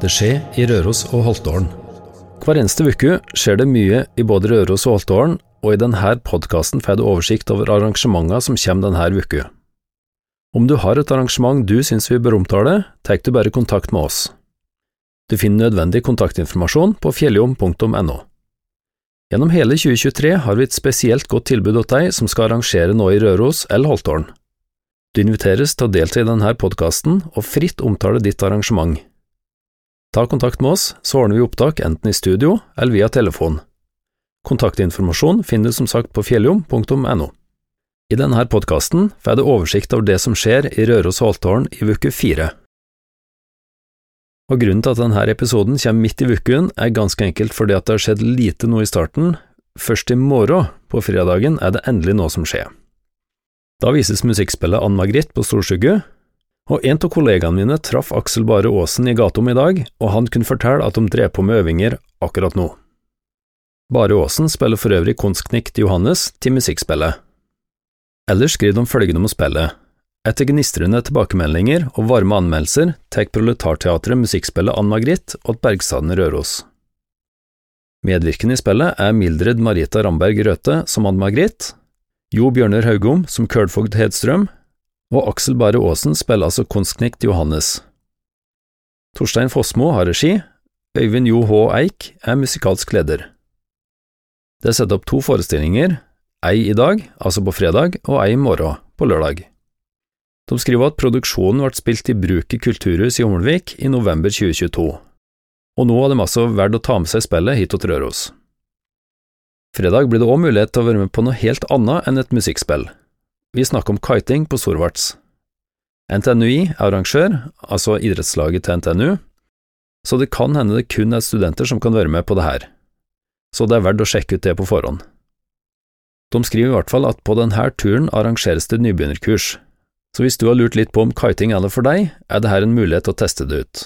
Det skjer i Røros og Holtålen. Hver eneste uke skjer det mye i både Røros og Holtålen, og i denne podkasten får du oversikt over arrangementene som kommer denne uka. Om du har et arrangement du syns vi bør omtale, tar du bare kontakt med oss. Du finner nødvendig kontaktinformasjon på fjelljom.no. Gjennom hele 2023 har vi et spesielt godt tilbud til deg som skal arrangere noe i Røros eller Holtålen. Du inviteres til å delta i denne podkasten og fritt omtale ditt arrangement. Ta kontakt med oss, så ordner vi opptak enten i studio eller via telefon. Kontaktinformasjon finner du som sagt på fjelljom.no. I denne podkasten får du oversikt over det som skjer i Røros og Holtålen i uke fire. Og Grunnen til at denne episoden kommer midt i uken, er ganske enkelt fordi at det har skjedd lite nå i starten. Først i morgen, på fredagen, er det endelig noe som skjer. Da vises musikkspillet Ann Margrit på Storskygge, og en av kollegaene mine traff Aksel Bare Aasen i gata om i dag, og han kunne fortelle at de drev på med øvinger akkurat nå. Bare Aasen spiller for øvrig Kunstknikk til Johannes til musikkspillet. Ellers skriver de følgende om spillet. Etter gnistrende tilbakemeldinger og varme anmeldelser tar Proletarteatret musikkspillet Ann Margrit og Bergstaden Røros. Medvirkende i spillet er Mildred Marita Ramberg Røthe som Ann Margrit, Jo Bjørner Haugom som Kølfogd Hedstrøm og Aksel Bare Aasen spiller altså konstknekt Johannes. Torstein Fossmo har regi, Øyvind Jo H. Eik er musikalsk leder. Det er satt opp to forestillinger, ei i dag, altså på fredag, og ei i morgen, på lørdag. De skriver at produksjonen ble spilt i Bruket kulturhus i Hummelvik i november 2022, og nå har de altså valgt å ta med seg spillet hit til Røros. Fredag blir det òg mulighet til å være med på noe helt annet enn et musikkspill. Vi snakker om kiting på Sorvarts. NTNUI er arrangør, altså idrettslaget til NTNU, så det kan hende det kun er studenter som kan være med på det her så det er verdt å sjekke ut det på forhånd. De skriver i hvert fall at på denne turen arrangeres det nybegynnerkurs, så hvis du har lurt litt på om kiting er det for deg, er det her en mulighet til å teste det ut.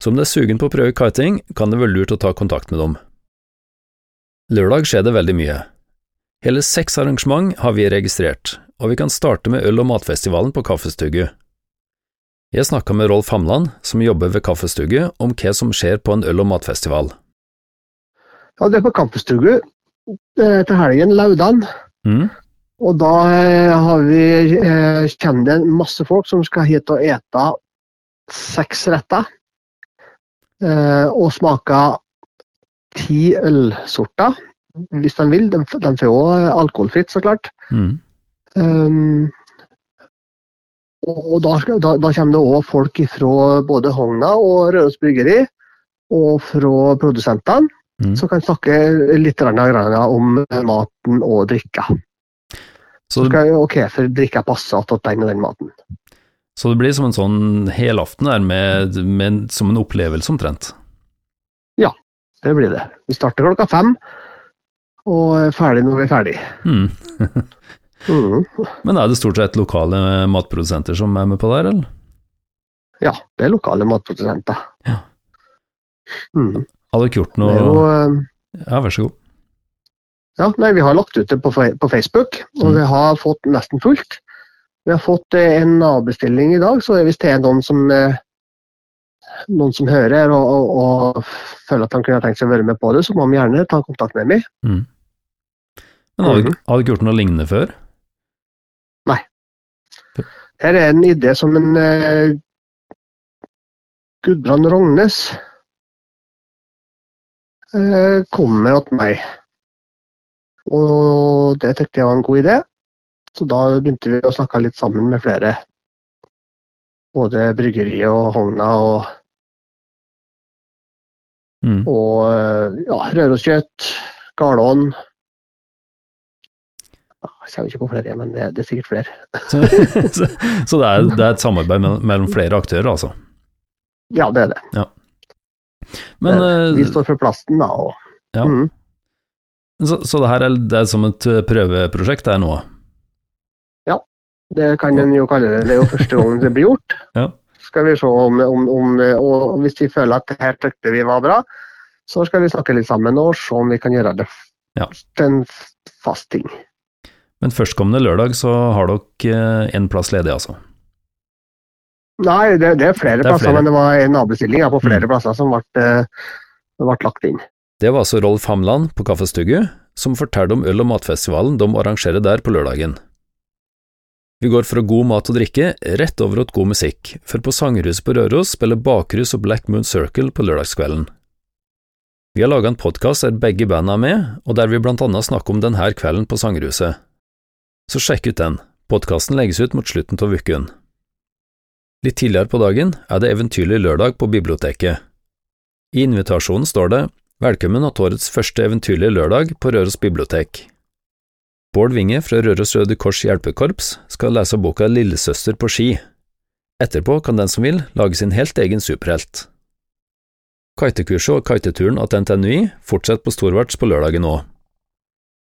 Så om du er sugen på å prøve kiting, kan det være lurt å ta kontakt med dem. Lørdag skjer det veldig mye. Hele seks arrangement har vi registrert, og vi kan starte med øl- og matfestivalen på Kaffestugu. Jeg snakka med Rolf Hamland, som jobber ved Kaffestugu, om hva som skjer på en øl- og matfestival. Ja, det er på Kampestugu eh, til helgen, Laudan. Mm. Og da eh, har vi, eh, kommer det masse folk som skal hit og ete seks retter. Og smake ti ølsorter, hvis de vil. De, de får òg alkoholfritt, så klart. Mm. Um, og da, da, da, kommer det òg folk fra både Hogna og Røros Bryggeri, og fra produsentene. Mm. som kan snakke litt om maten og drikka. Så skal jo for drikka passer til den og den maten. Så det blir som en sånn helaften der med, med, som en opplevelse omtrent? Ja, det blir det. Vi starter klokka fem og er ferdig når vi er ferdig. Mm. mm. Men er det stort sett lokale matprodusenter som er med på der, eller? Ja, det er lokale matprodusenter. Ja. Mm. Har dere gjort noe jo, eh, Ja, vær så god. Ja, nei, Vi har lagt ut det på, på Facebook, og mm. vi har fått nesten fullt. Vi har fått eh, en avbestilling i dag, så hvis det er noen som, eh, noen som hører og, og, og, føler at han kunne tenkt seg å være med på det, så må han gjerne ta kontakt med meg. Mm. Men Har du ikke gjort noe lignende før? Nei. Her er en idé som en uh, Gudbrand Rognes Eh, kommer til meg. Og det tenkte jeg var en god idé, så da begynte vi å snakke litt sammen med flere. Både bryggeriet og Hogna og mm. Og eh, ja, Røroskjøtt, Garlån. Jeg kommer ikke på flere, men det, det er sikkert flere. så, så, så det, er, det, er, et samarbeid mellom flere aktører, altså? Ja, det er det. Ja. Men, det, vi står for plasten, da. Og, ja. Mm. Så, så, det her er, det er som et eh, prøveprosjekt det er nå? Ja, det kan en jo kalle det. Det er jo første gang det blir gjort. ja. Skal vi se om, om, om, Og hvis vi føler at det her tykte vi var bra, så skal vi snakke litt sammen og se om vi kan gjøre det ja. til en fast ting. Men førstkommende lørdag så har dere eh, plass ledig, altså? Nei, det, det er flere det er plasser, flere. men det var en avbestilling på flere mm. plasser som ble, eh, ble, lagt inn. Det var altså Rolf Hamland på Kaffestugu, som fortalte om øl- og matfestivalen de arrangerer der på lørdagen. Vi går fra god mat og drikke rett over til god musikk, for på Sangerhuset på Røros spiller Bakrus og Black Moon Circle på lørdagskvelden. Vi har laga en podkast der begge bandene er med, og der vi blant annet snakker om denne kvelden på Sangerhuset. Så sjekk ut den, podkasten legges ut mot slutten av uken. Litt tidligere på dagen er det Eventyrlig lørdag på biblioteket. I invitasjonen står det Velkommen til årets første eventyrlige lørdag på Røros bibliotek. Bård Winge fra Røros Røde Kors hjelpekorps skal lese boka Lillesøster på ski. Etterpå kan den som vil, lage sin helt egen superhelt. Kitekurset og kiteturen til NTNUI fortsetter på Storvarts på lørdagen òg.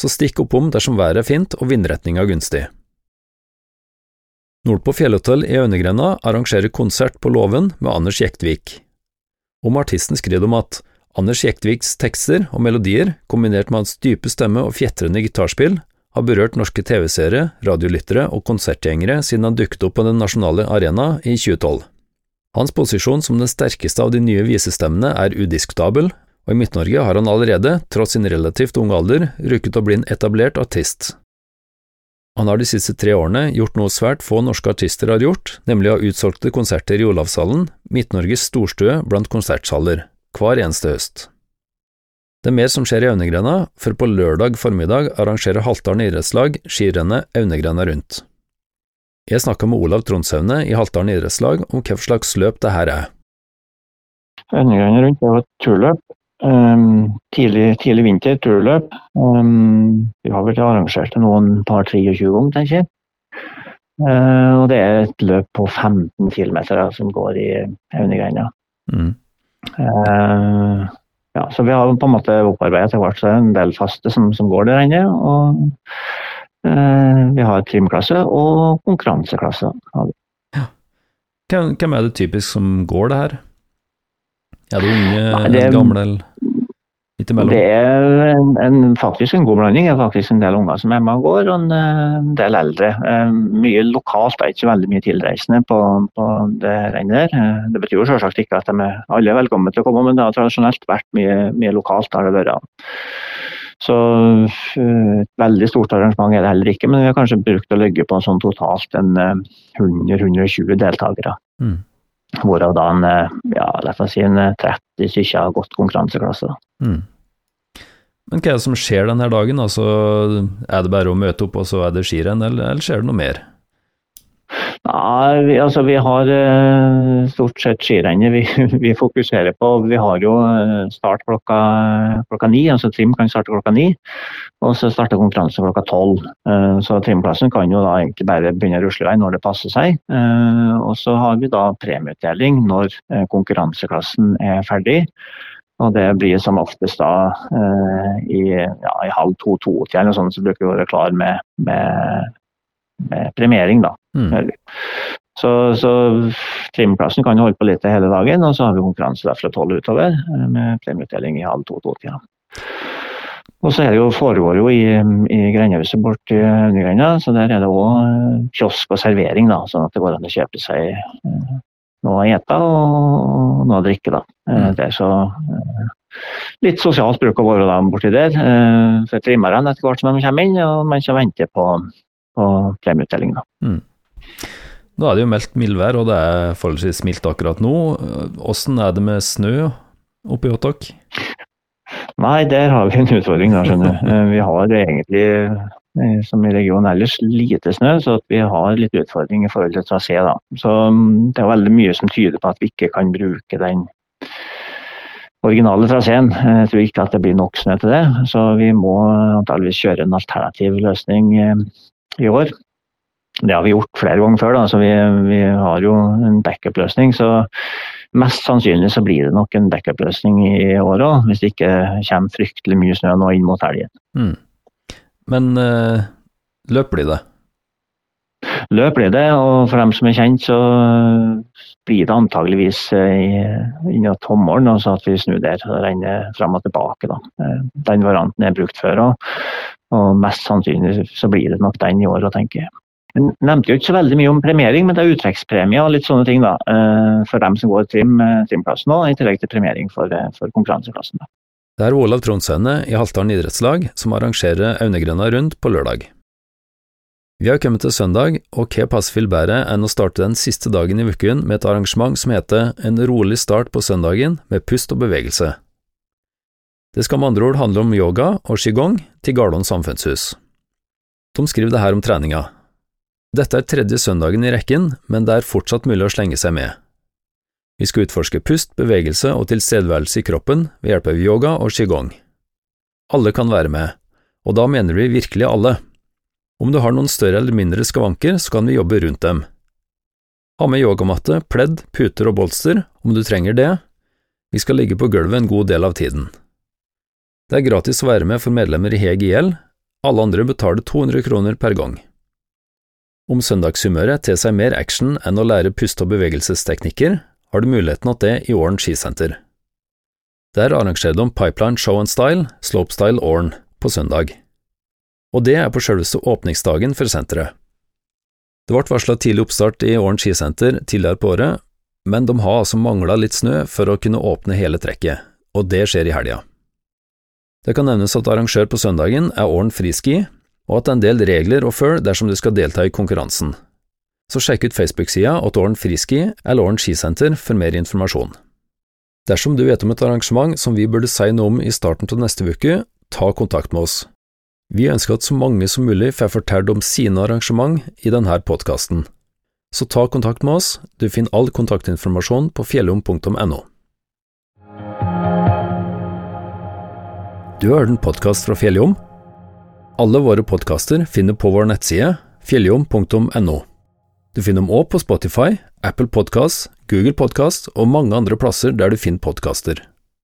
Så stikk oppom dersom været er fint og vindretninga gunstig. Nordpå fjellhotell i Øynegrenda arrangerer konsert på låven med Anders Jektvik. Om artisten skriver om at Anders Jektviks tekster og melodier, kombinert med hans dype stemme og fjetrende gitarspill, har berørt norske TV-seere, radiolyttere og konsertgjengere siden han dukket opp på den nasjonale arena i 2012. Hans posisjon som den sterkeste av de nye visestemmene er udiskutabel, og i Midt-Norge har han allerede, tross sin relativt unge alder, rukket å bli en etablert artist. Han har de siste tre årene gjort noe svært få norske artister har gjort, nemlig å ha utsolgte konserter i Olavshallen, Midt-Norges storstue blant konsertsaler, hver eneste høst. Det er mer som skjer i Aunegrenda, for på lørdag formiddag arrangerer Haltdalen idrettslag skirennet Aunegrenda rundt. Jeg snakka med Olav Trondsaune i Haltdalen idrettslag om hva slags løp det her er. Aunegrenda rundt er et turløp. Um, tidlig, tidlig, vinter, turløp. Um, vi har vel arrangert det noen par 23 ganger, tenker jeg. Uh, og det er et løp på 15 km som går i Aunegrenda. Mm. Uh, ja, så vi har på en måte opparbeidet etter hvert en del faste som, som går der inne. Og eh, vi har trimklasse og konkurranseklasse. Ja. Hvem, er det typisk som går det her? Er det unge, Nei, det, gamle eller? Imellom? Det er en, en, faktisk en god blanding. Det er faktisk en del unger som er med og går, og en, en del eldre. Eh, mye lokalt, det er ikke veldig mye tilreisende på, på det rennet der. Eh, det betyr jo selvsagt ikke at de er alle er velkommen til å komme, men det har tradisjonelt vært mye, mye lokalt. har det vært. Så eh, et veldig stort arrangement er det heller ikke, men vi har kanskje brukt å legge på sånn totalt en 100-120 deltakere. Mm. Hvorav da en, ja, la oss si en 30 stykker har gått konkurranseklasse. Mm. Men hva er det som skjer denne dagen? Altså, er det bare å møte opp, og så er det skirenn, eller, eller skjer det noe mer? Ja, vi, altså, vi har uh, stort sett skirennet vi, vi, fokuserer på. Vi har jo eh, start klokka, klokka ni, altså trim kan starte klokka ni. Og så starter konkurransen klokka tolv. Uh, så trimplassen kan jo da egentlig bare begynne å rusle vei når det passer seg. Og så har vi da premieutdeling når konkurranseklassen er ferdig. Og det blir som oftest da eh, i, ja, i, halv to-to-tida så bruker vi å være klar med, med, med premiering, da. Mm. Så, så trimplassen kan holde på litt hele dagen, og så har vi konkurranse fra tolv utover eh, med premieutdeling i halv to-to-tida. Og så er det jo, foregår jo i, i grendehuset borti Undergrenda, så der er det òg kiosk og servering, da, sånn at det går an å kjøpe seg eh, noe å ete og noe å drikke. Da. Eh, mm. Det er så eh, litt sosialt bruk å være da borti der. Eh, for trimmerne etter hvert som de kommer inn, og man de venter på, på premieutdeling. Mm. Nå er det jo meldt mildvær, og det er forholdsvis mildt akkurat nå. Hvordan er det med snø oppe i dere? Nei, der har vi en utfordring, da, skjønner du. Vi har egentlig Eh, som i regionen ellers lite snø, så vi har litt utfordring i forhold til trasé. da. Så mm, det er veldig mye som tyder på at vi ikke kan bruke den originale traseen. Jeg tror ikke at det blir nok snø til det, så vi må antageligvis kjøre en alternativ løsning eh, i år. Det har vi gjort flere ganger før, da, så vi, vi har jo en backup-løsning. Så mest sannsynlig så blir det nok en backup-løsning i år òg, hvis det ikke kommer fryktelig mye snø nå inn mot helgen. Mm. Men øh, løp blir det? Løp blir det, og for dem som er kjent, så blir det antageligvis uh, innen tommelen, altså at vi snur der og renner frem og tilbake. Da. Uh, den varianten er brukt før, og, og mest sannsynlig så blir det nok den i år, tenker jeg. Jeg nevnte jo ikke så veldig mye om premiering, men det er uttrekkspremie og litt sånne ting da, eh, for dem som går trim, trimklassen nå, i tillegg til premiering for, for konkurranseklassen. Det er Olav Trondsaune i Haltdalen idrettslag som arrangerer Aunegrenda rundt på lørdag. Vi har kommet til søndag, og hva passer vil bedre enn å starte den siste dagen i uken med et arrangement som heter En rolig start på søndagen med pust og bevegelse. Det skal med andre ord handle om yoga og qigong til Garlån samfunnshus. De skriver det her om treninga. Dette er tredje søndagen i rekken, men det er fortsatt mulig å slenge seg med. Vi skal utforske pust, bevegelse og tilstedeværelse i kroppen ved hjelp av yoga og qigong. Alle kan være med, og da mener vi virkelig alle. Om du har noen større eller mindre skavanker, så kan vi jobbe rundt dem. Ha med yogamatte, pledd, puter og bolster om du trenger det. Vi skal ligge på gulvet en god del av tiden. Det er gratis å være med for medlemmer i Heg IL, alle andre betaler 200 kroner per gang. Om søndagshumøret ter seg mer action enn å lære puste- og bevegelsesteknikker, har du muligheten til det i Åren skisenter. Der arrangerer de Pipeline Show and Style, Slopestyle Åren, på søndag og det er på selveste åpningsdagen for senteret. Det ble varsla tidlig oppstart i Åren skisenter tidligere på året, men de har altså mangla litt snø for å kunne åpne hele trekket, og det skjer i helga. Det kan nevnes at arrangør på søndagen er Åren Friski, og at det er en del regler å følge dersom du skal delta i konkurransen. Så sjekk ut Facebook-sida at Åren Friski eller Åren skisenter for mer informasjon. Dersom du vet om et arrangement som vi burde si noe om i starten av neste uke, ta kontakt med oss. Vi ønsker at så mange som mulig får fortalt om sine arrangement i denne podkasten. Så ta kontakt med oss, du finner all kontaktinformasjon på fjellom.no. Du har hørt en podkast fra Fjelljom? Alle våre podkaster finner på vår nettside fjelljom.no. Du finner dem òg på Spotify, Apple Podkast, Google Podkast og mange andre plasser der du finner podkaster.